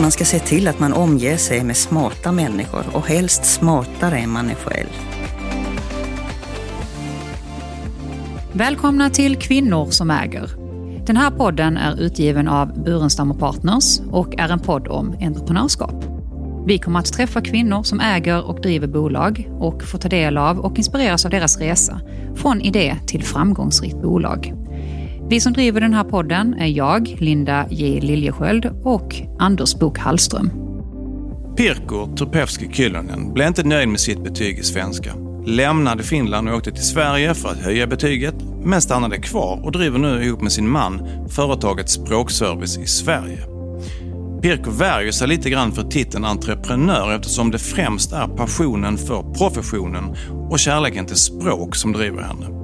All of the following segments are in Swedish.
Man ska se till att man omger sig med smarta människor och helst smartare än man är själv. Välkomna till Kvinnor som äger. Den här podden är utgiven av Burenstam och Partners och är en podd om entreprenörskap. Vi kommer att träffa kvinnor som äger och driver bolag och få ta del av och inspireras av deras resa från idé till framgångsrikt bolag. Vi som driver den här podden är jag, Linda J Liljesköld och Anders Bok Hallström. Pirko Turpevski Kyllönen blev inte nöjd med sitt betyg i svenska. Lämnade Finland och åkte till Sverige för att höja betyget, men stannade kvar och driver nu ihop med sin man företaget Språkservice i Sverige. Pirko värjer sig lite grann för titeln entreprenör eftersom det främst är passionen för professionen och kärleken till språk som driver henne.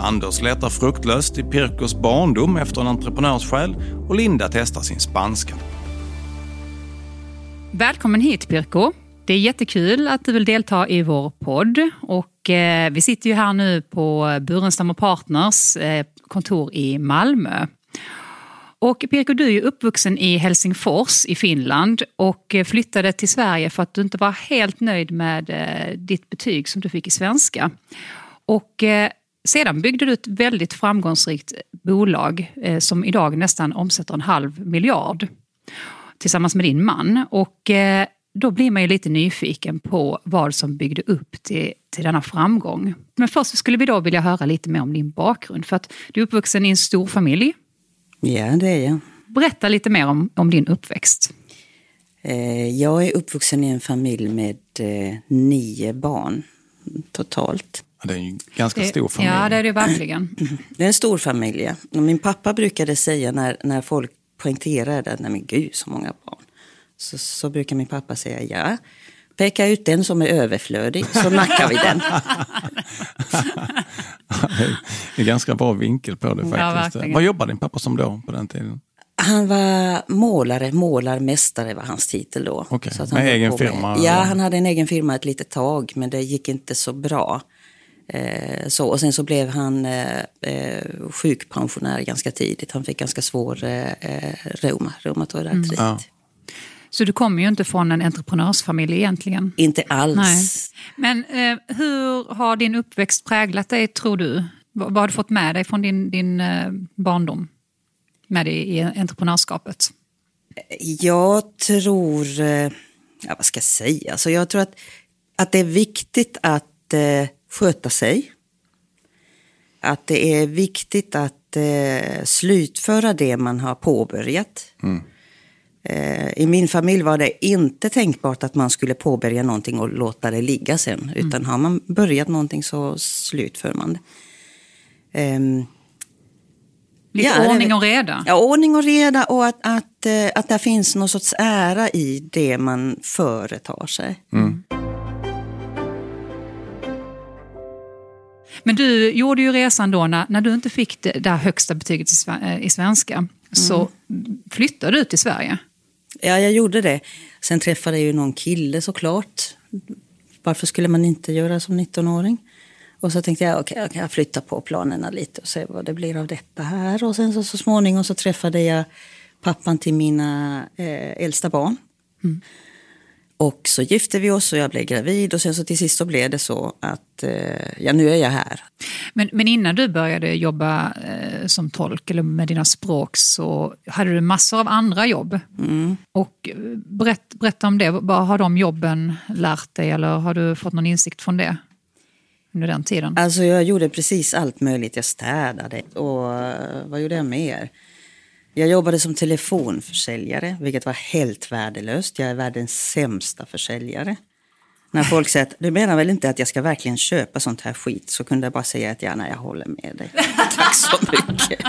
Anders letar fruktlöst i Pirkos barndom efter en entreprenörssjäl och Linda testar sin spanska. Välkommen hit Pirko. Det är jättekul att du vill delta i vår podd. Och, eh, vi sitter ju här nu på Burenstam Partners eh, kontor i Malmö. Och Pirko, du är ju uppvuxen i Helsingfors i Finland och eh, flyttade till Sverige för att du inte var helt nöjd med eh, ditt betyg som du fick i svenska. Och eh, sedan byggde du ett väldigt framgångsrikt bolag eh, som idag nästan omsätter en halv miljard tillsammans med din man. Och då blir man ju lite nyfiken på vad som byggde upp till, till denna framgång. Men först skulle vi då vilja höra lite mer om din bakgrund. För att du är uppvuxen i en stor familj Ja, det är jag. Berätta lite mer om, om din uppväxt. Eh, jag är uppvuxen i en familj med eh, nio barn totalt. Det är en ganska stor familj. Ja, det är det verkligen. Det är en stor familj. Min pappa brukade säga när, när folk poängterade att men gud så många barn. Så, så brukar min pappa säga ja. Peka ut den som är överflödig så nackar vi den. det är ganska bra vinkel på det faktiskt. Ja, Vad jobbade din pappa som då på den tiden? Han var målare, målarmästare var hans titel då. Okay. Så att han med egen firma? Med, ja, han hade en egen firma ett litet tag men det gick inte så bra. Eh, så, och sen så blev han eh, eh sjukpensionär ganska tidigt. Han fick ganska svår eh, eh reuma, reumatoid artrit. Mm. Ja. Så du kommer ju inte från en entreprenörsfamilj egentligen. Inte alls. Nej. Men eh, hur har din uppväxt präglat dig tror du? Vad har du fått med dig från din, din eh, barndom? Med dig i entreprenörskapet? Jag tror, eh, ja, vad ska jag säga, alltså jag tror att, att det är viktigt att eh, sköta sig. Att det är viktigt att eh, slutföra det man har påbörjat. Mm. Eh, I min familj var det inte tänkbart att man skulle påbörja någonting och låta det ligga sen. Mm. Utan har man börjat någonting så slutför man det. Um, Lite ja, ordning och reda? Ja, ordning och reda och att, att, eh, att det finns någon sorts ära i det man företar sig. Mm. Men du gjorde ju resan då när, när du inte fick det där högsta betyget i, eh, i svenska. Så mm. flyttade du till Sverige. Ja, jag gjorde det. Sen träffade jag ju någon kille såklart. Varför skulle man inte göra som 19-åring? Och så tänkte jag, okej, okay, jag kan flytta på planerna lite och se vad det blir av detta här. Och sen så, så småningom så träffade jag pappan till mina eh, äldsta barn. Mm. Och så gifte vi oss och jag blev gravid och sen så till sist så blev det så att eh, ja, nu är jag här. Men, men innan du började jobba eh, som tolk eller med dina språk så hade du massor av andra jobb. Mm. Och eh, berätt, berätta om det, vad har de jobben lärt dig eller har du fått någon insikt från det? Under den tiden? Alltså jag gjorde precis allt möjligt. Jag städade och eh, vad gjorde jag mer? Jag jobbade som telefonförsäljare, vilket var helt värdelöst. Jag är världens sämsta försäljare. När folk säger att du menar väl inte att jag ska verkligen köpa sånt här skit så kunde jag bara säga att ja, nej, jag håller med dig. Tack så mycket.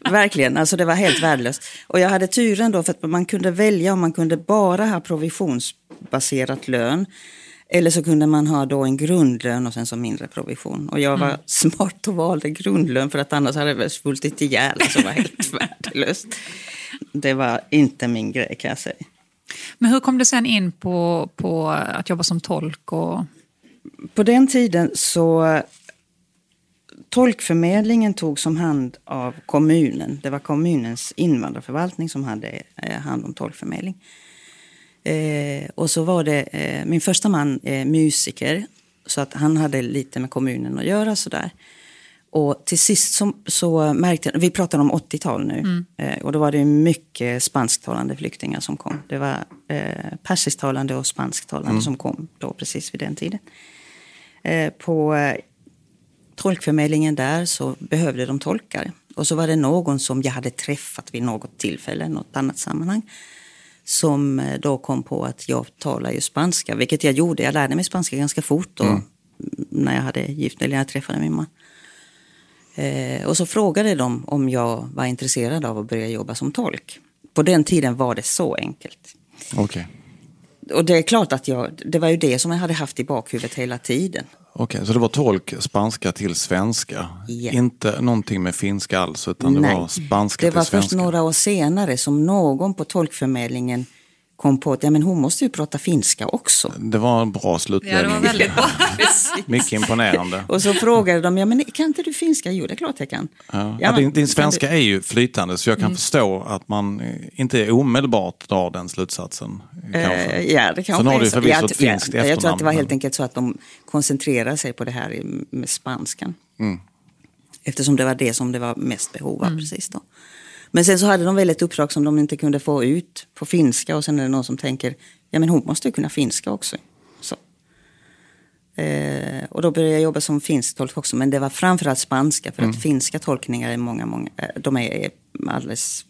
verkligen, alltså det var helt värdelöst. Och jag hade turen då för att man kunde välja om man kunde bara ha provisionsbaserat lön eller så kunde man ha då en grundlön och sen så mindre provision. Och jag var mm. smart och valde grundlön för att annars hade väl svultit ihjäl. Alltså var helt värdelöst. Det var inte min grej kan jag säga. Men hur kom du sen in på, på att jobba som tolk? Och... På den tiden så tolkförmedlingen togs om hand av kommunen. Det var kommunens invandrarförvaltning som hade eh, hand om tolkförmedling. Eh, och så var det, eh, min första man är musiker, så att han hade lite med kommunen att göra sådär. Och till sist så, så märkte vi pratar om 80-tal nu, mm. eh, och då var det mycket spansktalande flyktingar som kom. Det var eh, persisktalande och spansktalande mm. som kom då precis vid den tiden. Eh, på eh, tolkförmedlingen där så behövde de tolkar. Och så var det någon som jag hade träffat vid något tillfälle, något annat sammanhang som eh, då kom på att jag talar ju spanska, vilket jag gjorde. Jag lärde mig spanska ganska fort då, mm. när jag hade gift eller när jag träffade min man. Eh, och så frågade de om jag var intresserad av att börja jobba som tolk. På den tiden var det så enkelt. Okay. Och det är klart att jag, det var ju det som jag hade haft i bakhuvudet hela tiden. Okej, så det var tolk spanska till svenska? Yeah. Inte någonting med finska alls, utan det Nej. var spanska Det var till svenska? först några år senare som någon på tolkförmedlingen kom på att ja, men hon måste ju prata finska också. Det var en bra Ja, det slutledning. var väldigt bra. Mycket imponerande. Och så frågade de, ja men kan inte du finska? Jo, det är klart jag kan. Ja. Ja, Ja, men- din, din kan svenska är ju flytande så jag kan förstå att man eh, inte omedelbart drar den slutsatsen. Kanske. Eh, ja, det kanske Sen har är du förvisso ett finskt jag, jag tror att det var efternamn, helt enkelt så att de koncentrerade sig på det här med spanskan. Mm. Eftersom det var det som det var mest behov av precis då. Men sen så hade de väl ett uppdrag som de inte kunde få ut på finska och sen är det någon som tänker, ja men hon måste ju kunna finska också. Så. Eh, och då började jag jobba som finsk tolk också, men det var framförallt spanska för Mm. att finska tolkningar är många, många, eh, de är alldeles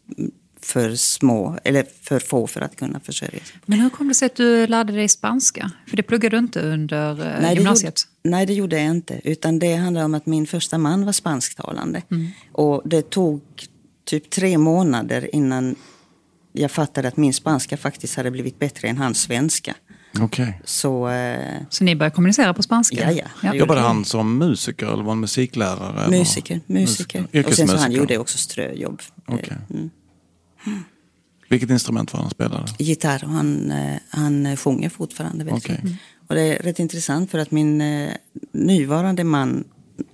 för små, eller för få för att kunna försörja sig. Men hur kom det sig att du lärde dig spanska? För det pluggade du inte under eh, Nej, det gymnasiet. Gjorde, nej, det gjorde jag inte. Utan det handlar om att min första man var spansktalande. Mm. Och det tog typ tre månader innan jag fattade att min spanska faktiskt hade blivit bättre än hans svenska. Okej. Så eh, Så ni började kommunicera på spanska? Ja, ja. Jobbade han som musiker eller var han musiklärare? eller? musiker, musiker. Och sen så han gjorde också ströjobb. Eh, Okej. Vilket instrument var han spelade? Gitarr och han, eh, han sjunger fortfarande väldigt fint. Och det är rätt intressant för att min eh, nuvarande man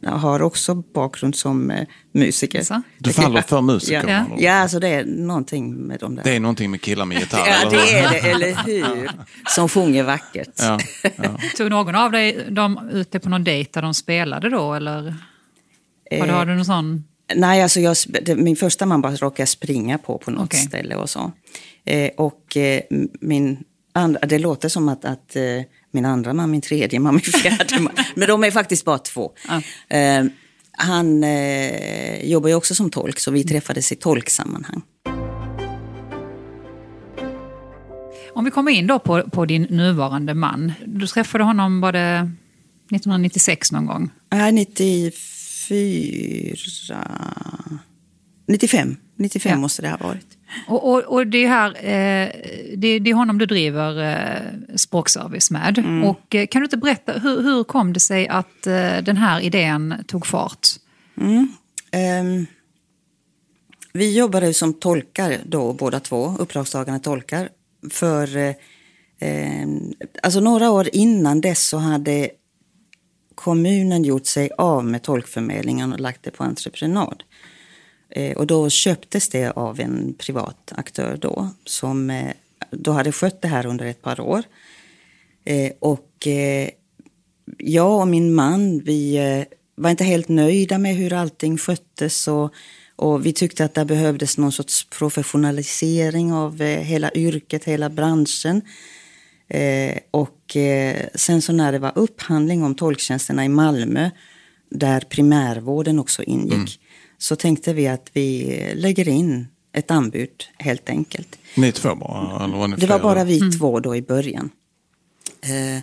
har också bakgrund som eh, musiker. Så? Du faller för musiker? Ja, ja alltså det är någonting med dem där. Det är någonting med killar med gitarr? ja, eller? det är det, eller hur? Som sjunger vackert. Ja, ja. Tog någon av dig dem ute på någon dejt där de spelade då? Eller har, du, Eh, har du någon sån? Nej, alltså jag, min första man bara råkade springa på på något Okej. ställe och så. Eh, och eh, min andra, det låter som att, att eh, min andra man, min tredje man, min fjärde man, men de är faktiskt bara två. Ja. Eh, han eh, jobbar ju också som tolk, så vi träffades i tolksammanhang. Om vi kommer in då på, på din nuvarande man. Du träffade honom, var det 1996 någon gång? Nej, 94... 95. 95 Ja. måste det ha varit. Och, och, och det, är här, eh, det, det är honom du driver eh, språkservice med. Mm. Och, eh, kan du inte berätta, hur, hur kom det sig att eh, den här idén tog fart? Ehm, vi jobbade som tolkar då, båda två, uppdragstagande tolkar. För eh, ehm, alltså några år innan dess så hade kommunen gjort sig av med tolkförmedlingen och lagt det på entreprenad. Eh, och då köptes det av en privat aktör då, som eh, då hade skött det här under ett par år. Eh, och jag och min man, vi var inte helt nöjda med hur allting sköttes och, och vi tyckte att det behövdes någon sorts professionalisering av hela yrket, hela branschen. Och sen så när det var upphandling om tolktjänsterna i Malmö, där primärvården också ingick, mm så tänkte vi att vi lägger in ett anbud helt enkelt. Ni två bara? Eller var ni Det var bara vi två då i början. Eh,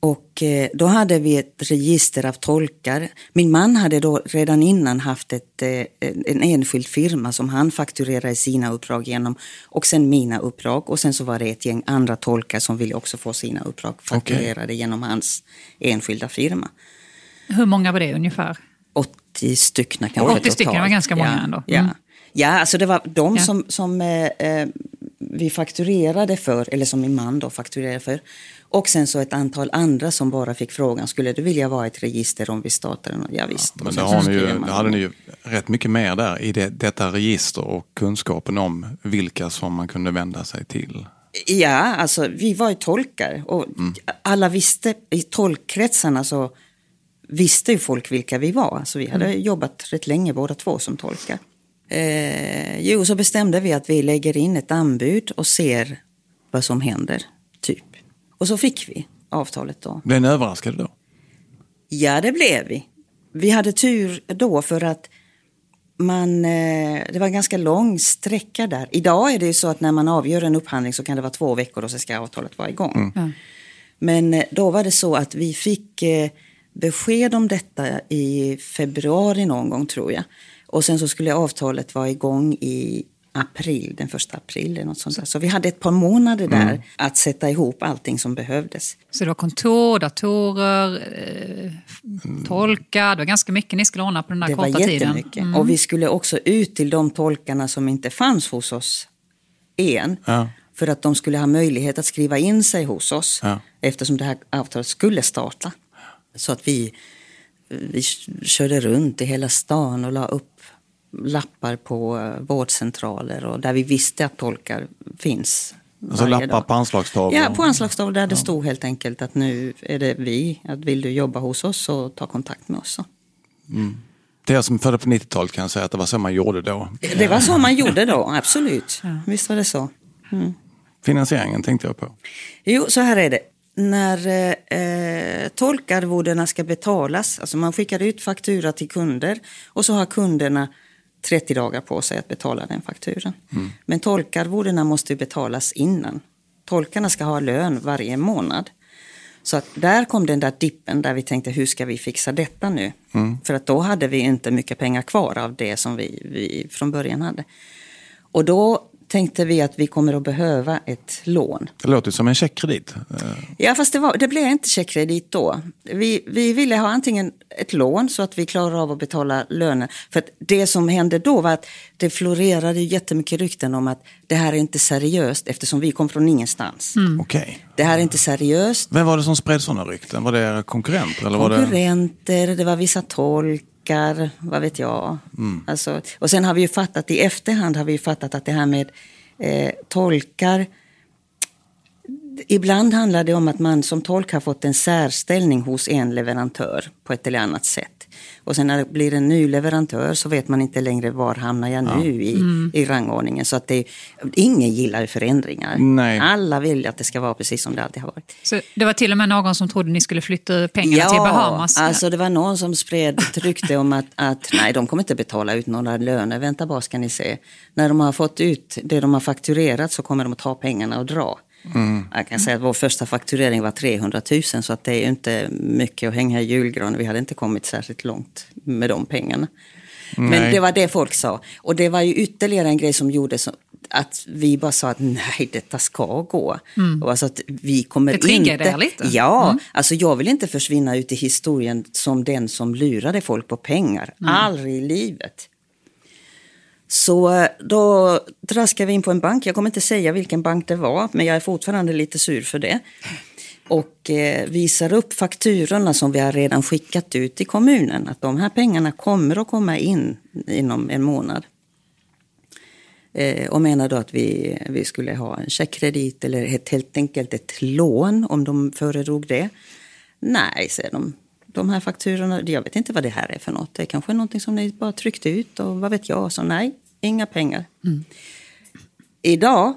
och eh, då hade vi ett register av tolkar. Min man hade då redan innan haft ett, eh, en en enskild firma som han fakturerade sina uppdrag genom. Och sen mina uppdrag. Och sen så var det ett gäng andra tolkar som ville också få sina uppdrag fakturerade genom hans enskilda firma. Hur många var det ungefär? 80 stycken kanske 80 stycken, var ganska många ja, ändå. Ja. Mm. ja, alltså det var de Ja. som, som eh, eh, vi fakturerade för, eller som min man då fakturerade för. Och sen så ett antal andra som bara fick frågan, skulle du vilja vara ett register om vi startar en? Ja, visst. Ja, men det, har ni ju, det hade ni ju rätt mycket mer där i det, detta register och kunskapen om vilka som man kunde vända sig till. Ja, alltså vi var ju tolkar och mm. alla visste, i tolkkretsarna så visste ju folk vilka vi var. Så vi hade mm. jobbat rätt länge båda två som tolkar. Eh, jo, så bestämde vi att vi lägger in ett anbud och ser vad som händer, typ. Och så fick vi avtalet då. Blev ni överraskade då? Ja, det blev vi. Vi hade tur då för att man, eh, det var en ganska lång sträcka där. Idag är det ju så att när man avgör en upphandling så kan det vara två veckor och så ska avtalet vara igång. Mm. Men eh, då var det så att vi fick eh, besked om detta i februari någon gång tror jag. Och sen så skulle avtalet vara igång i april, den första april. Eller något sånt där. Så vi hade ett par månader mm. där mm. att sätta ihop allting som behövdes. Så det var kontor, datorer, eh, tolkar, det var ganska mycket ni skulle ordna på den där det korta tiden. Det var jättemycket. Mm. Och vi skulle också ut till de tolkarna som inte fanns hos oss än. Ja. För att de skulle ha möjlighet att skriva in sig hos oss. Ja. Eftersom det här avtalet skulle starta. Så att vi, vi körde runt i hela stan och la upp lappar på eh, vårdcentraler och där vi visste att tolkar finns. Alltså lappar dag. på anslagstavlor? Ja, på anslagstavlor där det stod helt enkelt att nu är det vi. Att vill du jobba hos oss så ta kontakt med oss. Mm. Det är som födda på 90-talet kan jag säga att det var så man gjorde då. Det var så man gjorde då, absolut. Ja. Visst var det så. Mm. Finansieringen tänkte jag på. Jo, så här är det när eh, tolkarvodena ska betalas, alltså man skickar ut faktura till kunder och så har kunderna 30 dagar på sig att betala den fakturan. Mm. Men tolkarvodena måste betalas innan. Tolkarna ska ha lön varje månad. Så att där kom den där dippen där vi tänkte hur ska vi fixa detta nu? Mm. För att då hade vi inte mycket pengar kvar av det som vi, vi från början hade. Och då tänkte vi att vi kommer att behöva ett lån. Det låter som en checkkredit. Ja, fast det, var, det blev inte checkkredit då. Vi, vi ville ha antingen ett lån så att vi klarar av att betala lönen. För det som hände då var att det florerade jättemycket rykten om att det här är inte seriöst eftersom vi kom från ingenstans. Mm. Okay. Det här är inte seriöst. Vem var det som spred sådana rykten? Var det konkurrenter? Eller konkurrenter, var det... det var vissa tolk vad vet jag. Mm. Alltså, och sen har vi ju fattat i efterhand har vi fattat att det här med eh, tolkar Ibland handlar det om att man som tolk har fått en särställning hos en leverantör på ett eller annat sätt. Och sen när det blir en ny leverantör så vet man inte längre var hamnar jag nu ja. i, mm. i rangordningen. Så att det, ingen gillar förändringar. Nej. Alla vill att det ska vara precis som det alltid har varit. Så det var till och med någon som trodde ni skulle flytta pengarna ja, till Bahamas? Ja, alltså det var någon som spred ett rykte om att, att nej, de kommer inte betala ut några löner. Vänta bara ska ni se. När de har fått ut det de har fakturerat så kommer de att ta pengarna och dra. Mm. Jag kan säga att vår första fakturering var 300 000 så att det är inte mycket att hänga i julgranen. Vi hade inte kommit särskilt långt med de pengarna. Nej. Men det var det folk sa. Och det var ju ytterligare en grej som gjorde så att vi bara sa att nej, detta ska gå. Mm. Och alltså att vi kommer det inte... lite? Ja, mm. alltså jag vill inte försvinna ut i historien som den som lurade folk på pengar. Mm. Aldrig i livet. Så då traskade vi in på en bank. Jag kommer inte säga vilken bank det var, men jag är fortfarande lite sur för det. Och eh, visar upp fakturorna som vi har redan skickat ut till kommunen. Att de här pengarna kommer att komma in inom en månad. Eh, och menar då att vi, vi skulle ha en checkkredit eller ett, helt enkelt ett lån om de föredrog det. Nej, säger de. De här fakturorna, jag vet inte vad det här är för något. Det är kanske är någonting som ni bara tryckte ut och vad vet jag. Så nej, inga pengar. Mm. Idag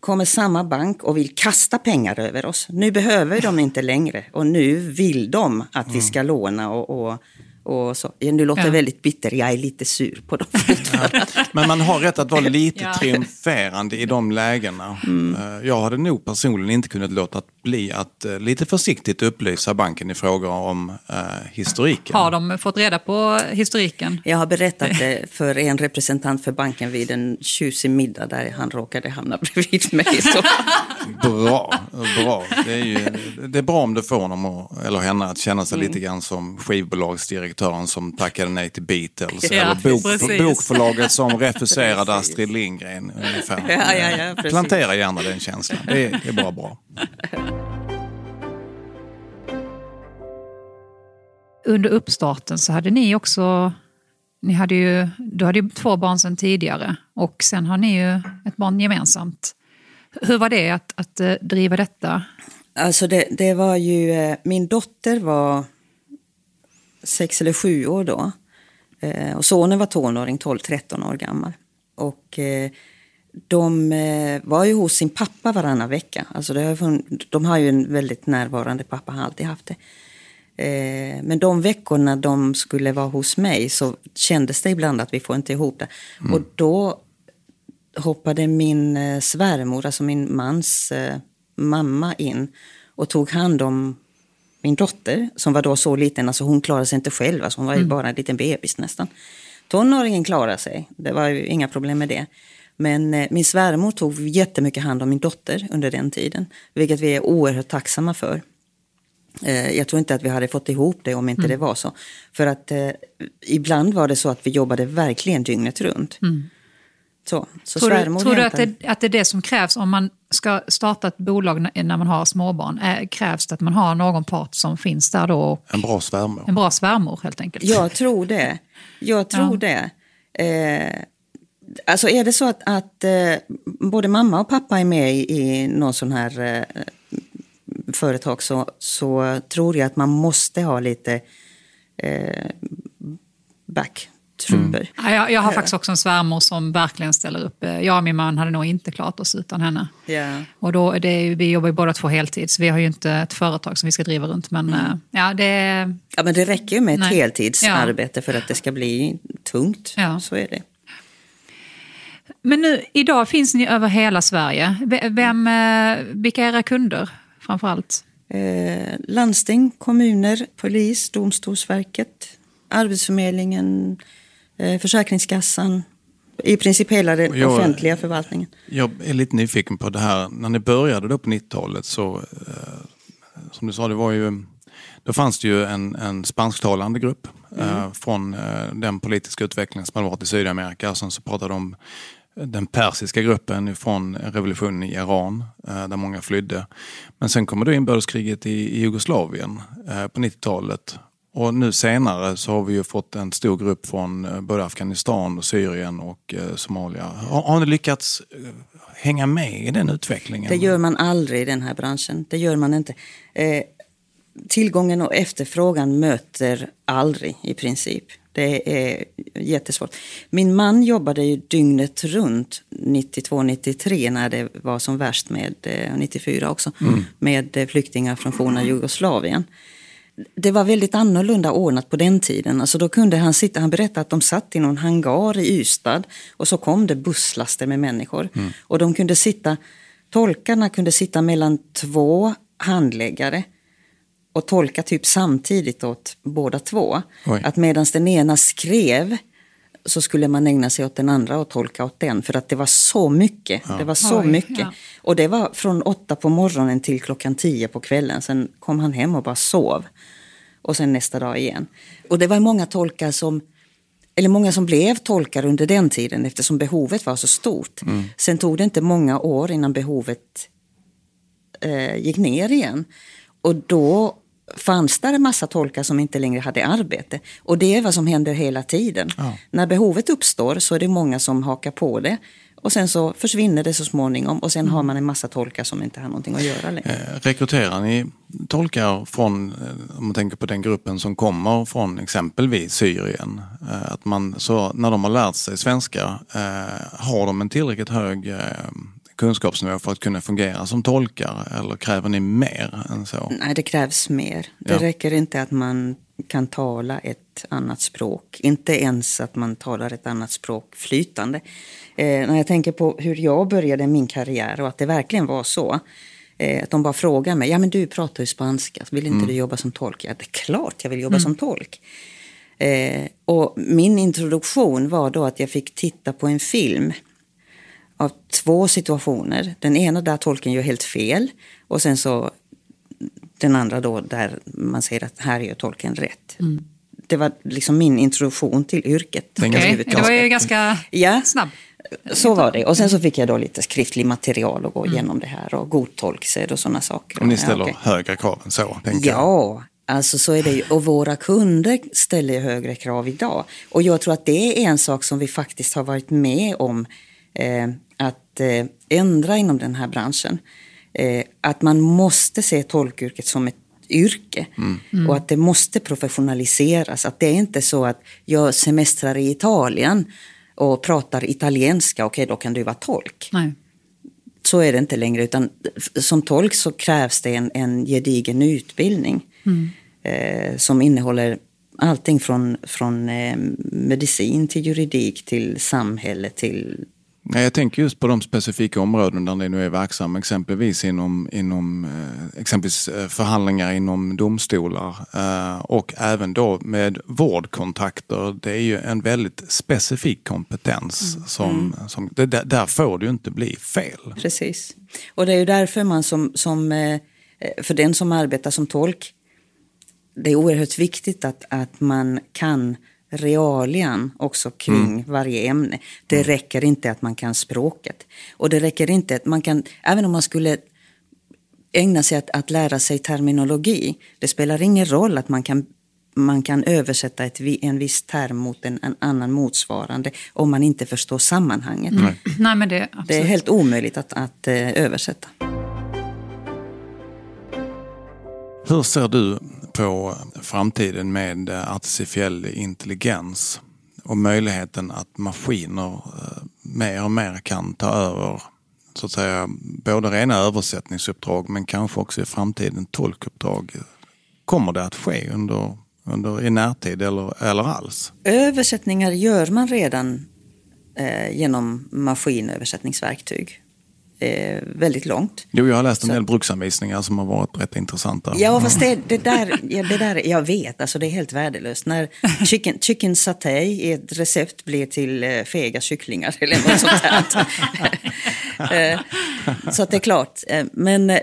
kommer samma bank och vill kasta pengar över oss. Nu behöver de inte längre och nu vill de att vi ska låna och, och och så. Nu låter ja. väldigt bitter, jag är lite sur på dem ja. Men man har rätt att vara lite ja. triumferande i de lägena. Mm. Eh, jag hade nog personligen inte kunnat låta bli att eh, lite försiktigt upplysa banken i frågor om uh, historiken. Har de fått reda på historiken? Jag har berättat det för en representant för banken vid en tjusig middag där han råkade hamna bredvid mig. Så Bra, bra. Det är, ju, det är bra om du får honom och, eller henne att känna sig mm. lite grann som skivbolagsdirektören som tackade nej till Beatles. Ja, eller bok, bokförlaget som refuserade Astrid Lindgren. Ungefär. Ja, ja, ja, Plantera gärna den känslan. Det är, det är bara bra. Under uppstarten så hade ni också ni hade ju, du hade ju två barn sedan tidigare och sen har ni ju ett barn gemensamt. Hur var det att, att eh, driva detta? Alltså det, det var ju, eh, min dotter var sex eller sju år då. Eh, och sonen var tonåring, 12-13 år gammal. Och de var ju hos sin pappa varannan vecka. Alltså det har, de har ju en väldigt närvarande pappa, har alltid haft det. Men de veckorna de skulle vara hos mig så kändes det ibland att vi får inte ihop det. Mm. Och då hoppade min eh, svärmor, alltså min mans eh, mamma in och tog hand om min dotter som var då så liten, alltså hon klarade sig inte själv, alltså hon var ju mm. bara en liten bebis nästan. Tonåringen klarade sig, det var ju inga problem med det. Men eh, min svärmor tog jättemycket hand om min dotter under den tiden, vilket vi är oerhört tacksamma för. Eh, jag tror inte att vi hade fått ihop det om inte mm. det var så. För att eh, ibland var det så att vi jobbade verkligen dygnet runt. Mm. Så, så tror du, tror du att, det, att det är det som krävs om man ska starta ett bolag när man har småbarn? Är, krävs det att man har någon part som finns där då? Och, en bra svärmor. En bra svärmor helt enkelt. Jag tror det. Jag tror ja. det. Eh, alltså är det så att, att eh, både mamma och pappa är med i, i någon sån här eh, företag så, så tror jag att man måste ha lite eh, back trupper. Mm. jag, jag, har faktiskt också en svärmor som verkligen ställer upp. Jag och min man hade nog inte klarat oss utan henne. Yeah. Och då, det, vi jobbar ju båda två heltid, så vi har ju inte ett företag som vi ska driva runt. Men, mm. ja, det, ja, men det räcker ju med ett nej. heltidsarbete ja. för att det ska bli tungt. Ja. Så är det. Men nu, idag finns ni över hela Sverige. Vem, eh, vilka är era kunder framför allt? Eh, landsting, kommuner, polis, Domstolsverket, Arbetsförmedlingen, Eh, Försäkringskassan, i princip hela den jag, offentliga förvaltningen. Jag är lite nyfiken på det här, när ni började då på 90-talet så, eh, som du sa, det var ju, då fanns det ju en, en spansktalande grupp mm. eh, från eh, den politiska utvecklingen som hade varit i Sydamerika. Sen så pratade de om den persiska gruppen från revolutionen i Iran, eh, där många flydde. Men sen kommer då inbördeskriget i, i Jugoslavien eh, på 90-talet och nu senare så har vi ju fått en stor grupp från eh, både Afghanistan, och Syrien och eh, Somalia. Har, har ni lyckats eh, hänga med i den utvecklingen? Det gör man aldrig i den här branschen. Det gör man inte. Eh, tillgången och efterfrågan möter aldrig i princip. Det är jättesvårt. Min man jobbade ju dygnet runt 92-93 när det var som värst med, 94 också, mm. med flyktingar från forna Jugoslavien det var väldigt annorlunda ordnat på den tiden. Alltså då kunde han sitta, han berättade att de satt i någon hangar i Ystad och så kom det busslaster med människor. Mm. Och de kunde sitta, tolkarna kunde sitta mellan två handläggare och tolka typ samtidigt åt båda två. Oj. Att medan den ena skrev så skulle man ägna sig åt den andra och tolka åt den. För att det var så mycket. Ja. Det var så Oj, mycket. Ja. Och det var från åtta på morgonen till klockan tio på kvällen. Sen kom han hem och bara sov. Och sen nästa dag igen. Och det var många tolkar som eller många som blev tolkar under den tiden eftersom behovet var så stort. Mm. Sen tog det inte många år innan behovet eh, gick ner igen. Och då fanns där en massa tolkar som inte längre hade arbete. Och det är vad som händer hela tiden. Ja. När behovet uppstår så är det många som hakar på det. Och sen så försvinner det så småningom och sen mm. har man en massa tolkar som inte har någonting att göra längre. Eh, rekryterar ni tolkar från, eh, om man tänker på den gruppen som kommer från exempelvis Syrien? Eh, att man, så när de har lärt sig svenska, eh, har de en tillräckligt hög kunskapsnivå för att kunna fungera som tolkar eller kräver ni mer än så? Nej, det krävs mer. Det ja. räcker inte att man kan tala ett annat språk. Inte ens att man talar ett annat språk flytande. Eh, när jag tänker på hur jag började min karriär och att det verkligen var så. Eh, att de bara frågar mig, ja men du pratar ju spanska, vill inte mm. du jobba som tolk? Ja, det är klart jag vill jobba mm. som tolk. Eh, och min introduktion var då att jag fick titta på en film av två situationer. Den ena där tolken gör helt fel och sen så den andra då där man säger att här gör tolken rätt. Mm. Det var liksom min introduktion till yrket. Okay. Det var ju ganska ja. snabb. Så var det. Och sen så fick jag då lite skriftlig material att gå mm. igenom det här och god tolksed och sådana saker. Och ni ställer ja, okay. högre krav än så? Ja, alltså så är det ju. Och våra kunder ställer högre krav idag. Och jag tror att det är en sak som vi faktiskt har varit med om eh, att eh, ändra inom den här branschen. Eh, att man måste se tolkyrket som ett yrke mm. Mm. och att det måste professionaliseras. Att det är inte så att jag semestrar i Italien och pratar italienska, okej okay, då kan du vara tolk. Nej. Så är det inte längre, utan som tolk så krävs det en, en gedigen utbildning mm. eh, som innehåller allting från, från eh, medicin till juridik till samhälle till jag tänker just på de specifika områden där ni nu är verksam, exempelvis inom, inom eh, exempelvis eh, förhandlingar inom domstolar eh, och även då med vårdkontakter. Det är ju en väldigt specifik kompetens. Mm. Som, mm. som det, där får det ju inte bli fel. Precis. Och det är ju därför man som, som för den som arbetar som tolk, det är oerhört viktigt att, att man kan realian också kring mm. varje ämne. Det mm. räcker inte att man kan språket. Och det räcker inte att man kan, även om man skulle ägna sig att, att lära sig terminologi, det spelar ingen roll att man kan man kan översätta ett, en viss term mot en, en, annan motsvarande om man inte förstår sammanhanget. Mm. Nej, men det, det, är helt omöjligt att, att uh, översätta. Hur ser du på framtiden med eh, artificiell intelligens och möjligheten att maskiner eh, mer och mer kan ta över så att säga både rena översättningsuppdrag men kanske också i framtiden tolkuppdrag. Kommer det att ske under, under i närtid eller, eller alls? Översättningar gör man redan eh, genom maskinöversättningsverktyg eh, väldigt långt. Jo, jag har läst en del bruksanvisningar som har varit rätt intressanta. Ja, fast det, det, där, ja, det där, jag vet, alltså det är helt värdelöst. När chicken, chicken saté i ett recept blir till eh, fega kycklingar eller något sånt. Eh, så att det är klart. Eh, men eh,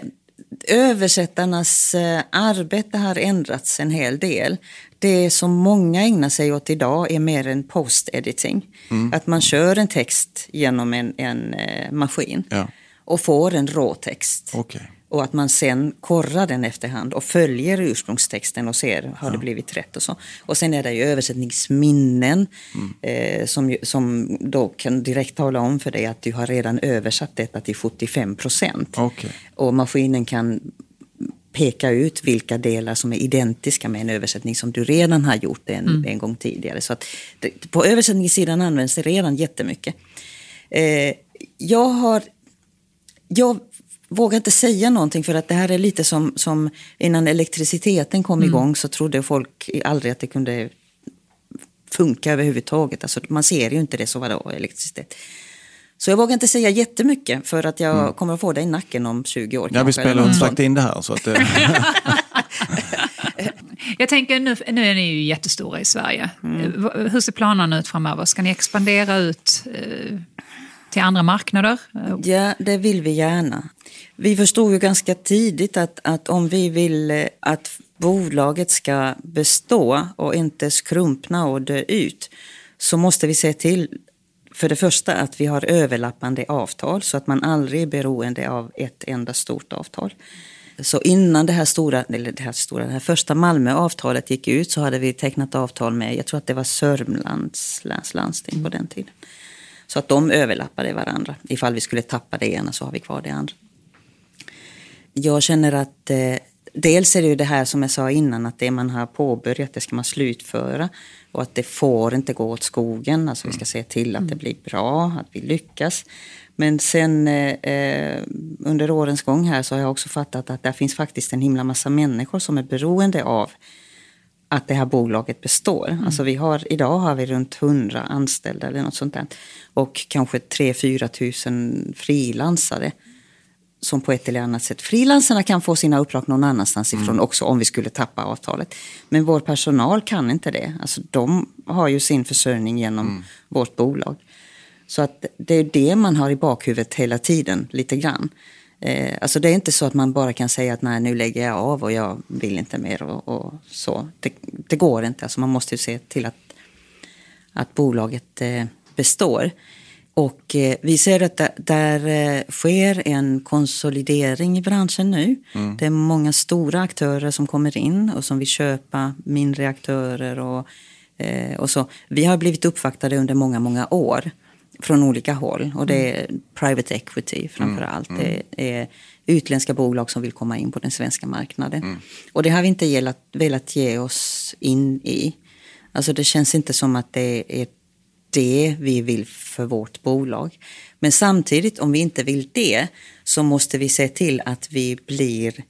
översättarnas arbete har ändrats en hel del. Det som många ägnar sig åt idag är mer en post-editing. Mm. Att man kör en text genom en, en maskin. Ja och får en råtext. Okay. Och att man sen korrar den efterhand och följer ursprungstexten och ser, har ja. det blivit rätt och så. Och sen är det ju översättningsminnen mm. eh, som, som då kan direkt tala om för dig att du har redan översatt detta till 75 procent. Okay. Och maskinen kan peka ut vilka delar som är identiska med en översättning som du redan har gjort en, mm. en gång tidigare. Så att det, på översättningssidan används det redan jättemycket. Eh, jag har jag vågar inte säga någonting för att det här är lite som, som innan elektriciteten kom mm. igång så trodde folk aldrig att det kunde funka överhuvudtaget. Alltså, man ser ju inte det, så vadå elektricitet? Så jag vågar inte säga jättemycket för att jag mm. kommer att få det i nacken om 20 år. Ja, vi spelar mm. sagt in det här. Så att det... jag tänker nu, nu är ni ju jättestora i Sverige. Mm. Hur ser planerna ut framöver? Ska ni expandera ut? Till andra marknader? Ja, det vill vi gärna. Vi förstod ju ganska tidigt att, att om vi vill eh, att bolaget ska bestå och inte skrumpna och dö ut så måste vi se till för det första att vi har överlappande avtal så att man aldrig är beroende av ett enda stort avtal. Så innan det här stora, eller det här stora, det här första Malmöavtalet gick ut så hade vi tecknat avtal med, jag tror att det var Sörmlands läns landsting på den tiden. Så att de överlappade varandra. Ifall vi skulle tappa det ena så har vi kvar det andra. Jag känner att eh, dels är det ju det här som jag sa innan att det man har påbörjat det ska man slutföra. Och att det får inte gå åt skogen. Alltså vi ska se till att det blir bra, att vi lyckas. Men sen eh, eh under årens gång här så har jag också fattat att det finns faktiskt en himla massa människor som är beroende av att det här bolaget består. Mm. Alltså vi har, idag har vi runt 100 anställda eller något sånt där. Och kanske 3-4 tusen frilansare. Som på ett eller annat sätt. Frilansarna kan få sina uppdrag någon annanstans ifrån mm. också om vi skulle tappa avtalet. Men vår personal kan inte det. Alltså de har ju sin försörjning genom mm. vårt bolag. Så att det är det man har i bakhuvudet hela tiden, lite grann. Eh, alltså det är inte så att man bara kan säga att nej, nu lägger jag av och jag vill inte mer och, och så. Det, det, går inte. Alltså man måste ju se till att, att bolaget eh, består. Och eh, vi ser att där, där eh, sker en konsolidering i branschen nu. Mm. Det är många stora aktörer som kommer in och som vill köpa mindre aktörer och, eh, och så. Vi har blivit uppvaktade under många, många år från olika håll. Och det är private equity framför mm. allt. Mm. Det är utländska bolag som vill komma in på den svenska marknaden. Mm. Och det har vi inte velat, velat ge oss in i. Alltså det känns inte som att det är det vi vill för vårt bolag. Men samtidigt, om vi inte vill det, så måste vi se till att vi blir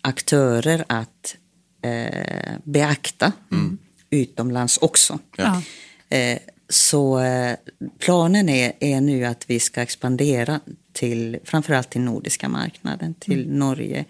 aktörer att eh, beakta mm. utomlands också. Ja. Eh, så eh, planen är, är nu att vi ska expandera till framförallt till nordiska marknaden, till mm. Norge,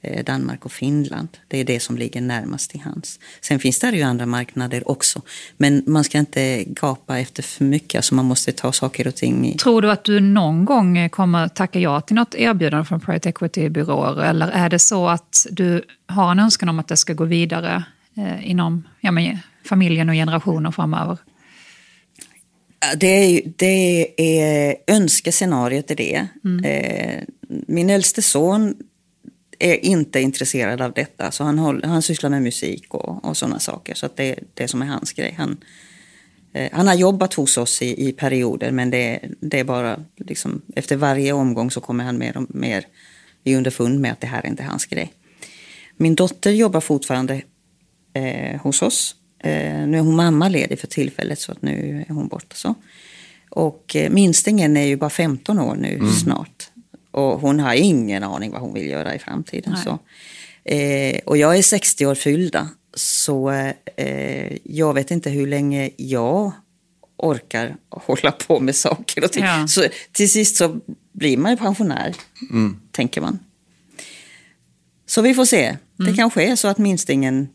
eh, Danmark och Finland. Det är det som ligger närmast till hands. Sen finns det ju andra marknader också. Men man ska inte gapa efter för mycket, alltså man måste ta saker och ting i... Tror du att du någon gång kommer tacka ja till något erbjudande från Private Equity-byråer? Eller är det så att du har en önskan om att det ska gå vidare eh, inom ja, men, familjen och generationer framöver? Det är, det är önskescenariot är det. Mm. Eh, min äldste son är inte intresserad av detta. Så han, håller, han sysslar med musik och, och sådana saker. Så det är det som är hans grej. Han, eh, han har jobbat hos oss i, i perioder men det, det är bara liksom, efter varje omgång så kommer han mer och mer i underfund med att det här är inte hans grej. Min dotter jobbar fortfarande eh, hos oss nu är hon mammaledig för tillfället så att nu är hon borta. Så. Och eh, minstingen är ju bara 15 år nu mm. snart. Och hon har ingen aning vad hon vill göra i framtiden. Så. Eh, och jag är 60 år fyllda. Så eh, jag vet inte hur länge jag orkar hålla på med saker och ting. Ja. Så till sist så blir man ju pensionär, mm. tänker man. Så vi får se. Mm. Det kanske är så att minstingen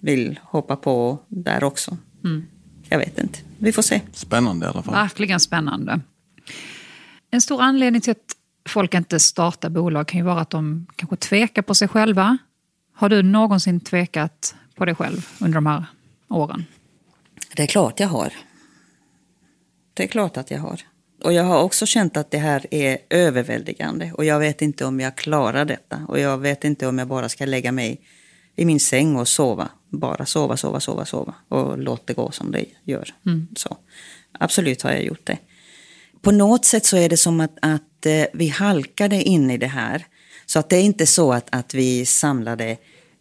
vill hoppa på där också. Mm. Jag vet inte. Vi får se. Spännande i alla fall. Verkligen spännande. En stor anledning till att folk inte startar bolag kan ju vara att de kanske tvekar på sig själva. Har du någonsin tvekat på dig själv under de här åren? Det är klart jag har. Det är klart att jag har. Och jag har också känt att det här är överväldigande och jag vet inte om jag klarar detta. Och jag vet inte om jag bara ska lägga mig i min säng och sova. Bara sova, sova, sova, sova. Och låt det gå som det gör. Mm. Så. Absolut har jag gjort det. På något sätt så är det som att, att eh, vi halkade in i det här. Så att det är inte så att, att vi samlade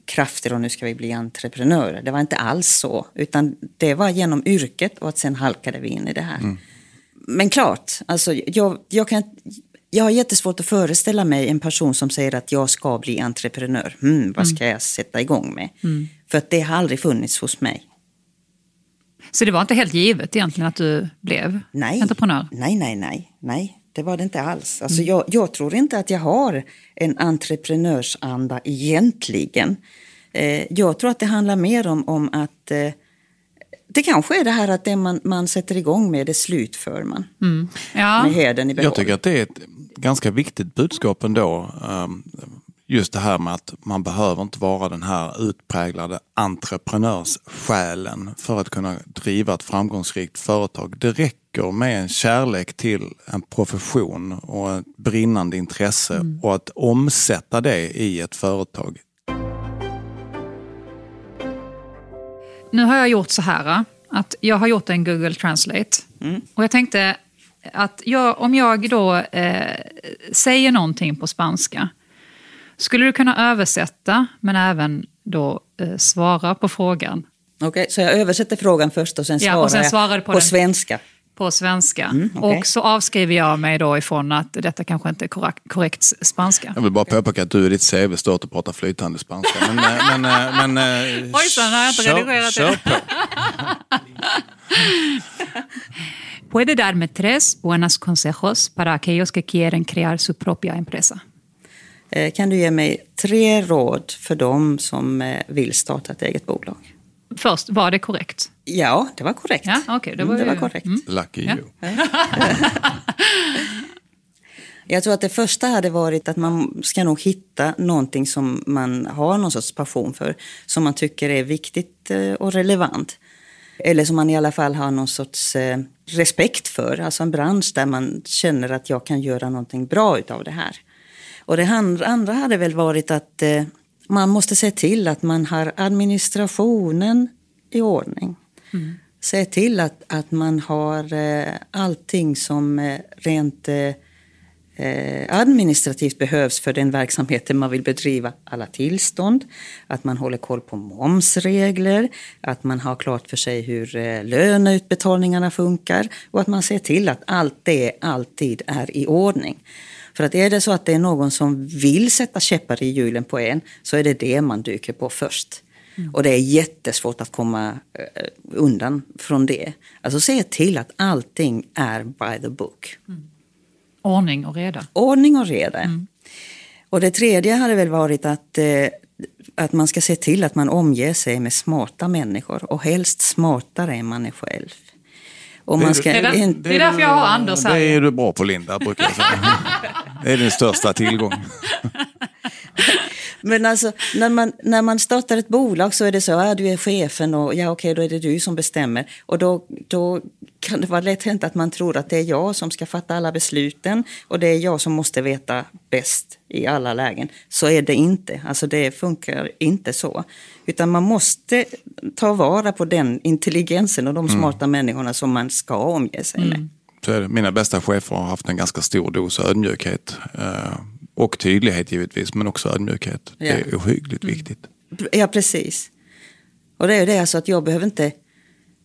krafter och nu ska vi bli entreprenörer. Det var inte alls så. Utan det var genom yrket och att sen halkade vi in i det här. Mm. Men klart, alltså, jag, jag, kan, jag har jättesvårt att föreställa mig en person som säger att jag ska bli entreprenör. Hmm, vad ska mm. jag sätta igång med? Mm. För att det har aldrig funnits hos mig. Så det var inte helt givet egentligen att du blev nej, entreprenör? Nej, nej, nej, nej. Det var det inte alls. Alltså mm. jag, jag, tror inte att jag har en entreprenörsanda egentligen. Eh, jag tror att det handlar mer om, om att eh, det kanske är det här att det man, man sätter igång med, det slutför man. Mm. Ja. Med heden i behåll. Jag tycker att det är ett ganska viktigt budskap ändå. Um, just det här med att man behöver inte vara den här utpräglade entreprenörssjälen för att kunna driva ett framgångsrikt företag. Det räcker med en kärlek till en profession och ett brinnande intresse mm. och att omsätta det i ett företag. Nu har jag gjort så här att jag har gjort en Google Translate. Mm. Och jag tänkte att jag, om jag då eh, säger någonting på spanska, skulle du kunna översätta men även då eh, svara på frågan? Okej, okay, så jag översätter frågan först och sen svarar, ja, och sen svarar jag på, på svenska? På svenska. Mm, okay. Och så avskriver jag mig då ifrån att detta kanske inte är korrekt, korrekt spanska. Jag vill bara påpeka att du i ditt CV står att du pratar flytande spanska. Men, eh, men, eh, men, Ojsan, har jag inte redigerat det? Kör på. Puede darme tres buenos consejos para aquellos que quieren crear su propia empresa. Eh, kan du ge mig tre råd för dem som eh, vill starta ett eget bolag? Först, var det korrekt? Ja, det var korrekt. Ja, okay, det var, mm, det ju, var korrekt. Mm. Lucky Ja. you. Jag tror att det första hade varit att man ska nog hitta någonting som man har någon sorts passion för. Som man tycker är viktigt eh, och relevant. Eller som man i alla fall har någon sorts eh, respekt för. Alltså en bransch där man känner att jag kan göra någonting bra utav det här. Och det andra hade väl varit att eh, man måste se till att man har administrationen i ordning. Se till att, att man har eh, allting som eh, rent eh, eh, administrativt behövs för den verksamheten man vill bedriva. Alla tillstånd, att man håller koll på momsregler, att man har klart för sig hur eh, löneutbetalningarna funkar och att man ser till att allt det alltid är i ordning. För att är det så att det är någon som vill sätta käppar i hjulen på en så är det det man dyker på först. Och det är jättesvårt att komma eh, undan från det. Alltså se till att allting är by the book. Ordning och reda. Ordning och reda. Och det tredje hade väl varit att, eh, att man ska se till att man omger sig med smarta människor och helst smartare än man är själv. Och man ska Det är in- det är därför jag har Anders här. Det är du bra på Linda, brukar jag säga. Det är din största tillgång. Men alltså, när man, när man startar ett bolag så är det så, ja, du är chefen och ja, okej, då är det du som bestämmer. Och då, då kan det vara lätt hänt att man tror att det är jag som ska fatta alla besluten och det är jag som måste veta bäst i alla lägen. Så är det inte. Alltså det funkar inte så. Utan man måste ta vara på den intelligensen och de smarta människorna som man ska omge sig med. Det. Mina bästa chefer har haft en ganska stor dos ödmjukhet. Och tydlighet givetvis, men också ödmjukhet. Det är ohyggligt viktigt. Ja, precis. Och det är ju det alltså att jag behöver inte...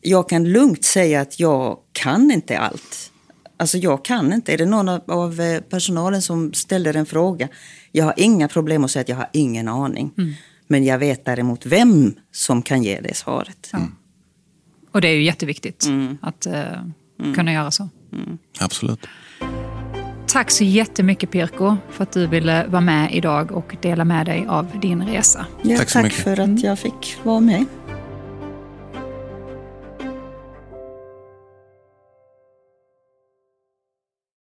Jag kan lugnt säga att jag kan inte allt. Alltså jag kan inte. Är det någon av, av eh, personalen som ställer en fråga? Jag har inga problem att säga att jag har ingen aning. Men jag vet däremot vem som kan ge det svaret. Och det är ju jätteviktigt Mm. att eh, kunna göra så. Absolut. Tack så jättemycket Pirko för att du ville vara med idag och dela med dig av din resa. Ja, Tack så tack mycket. för att jag fick vara med.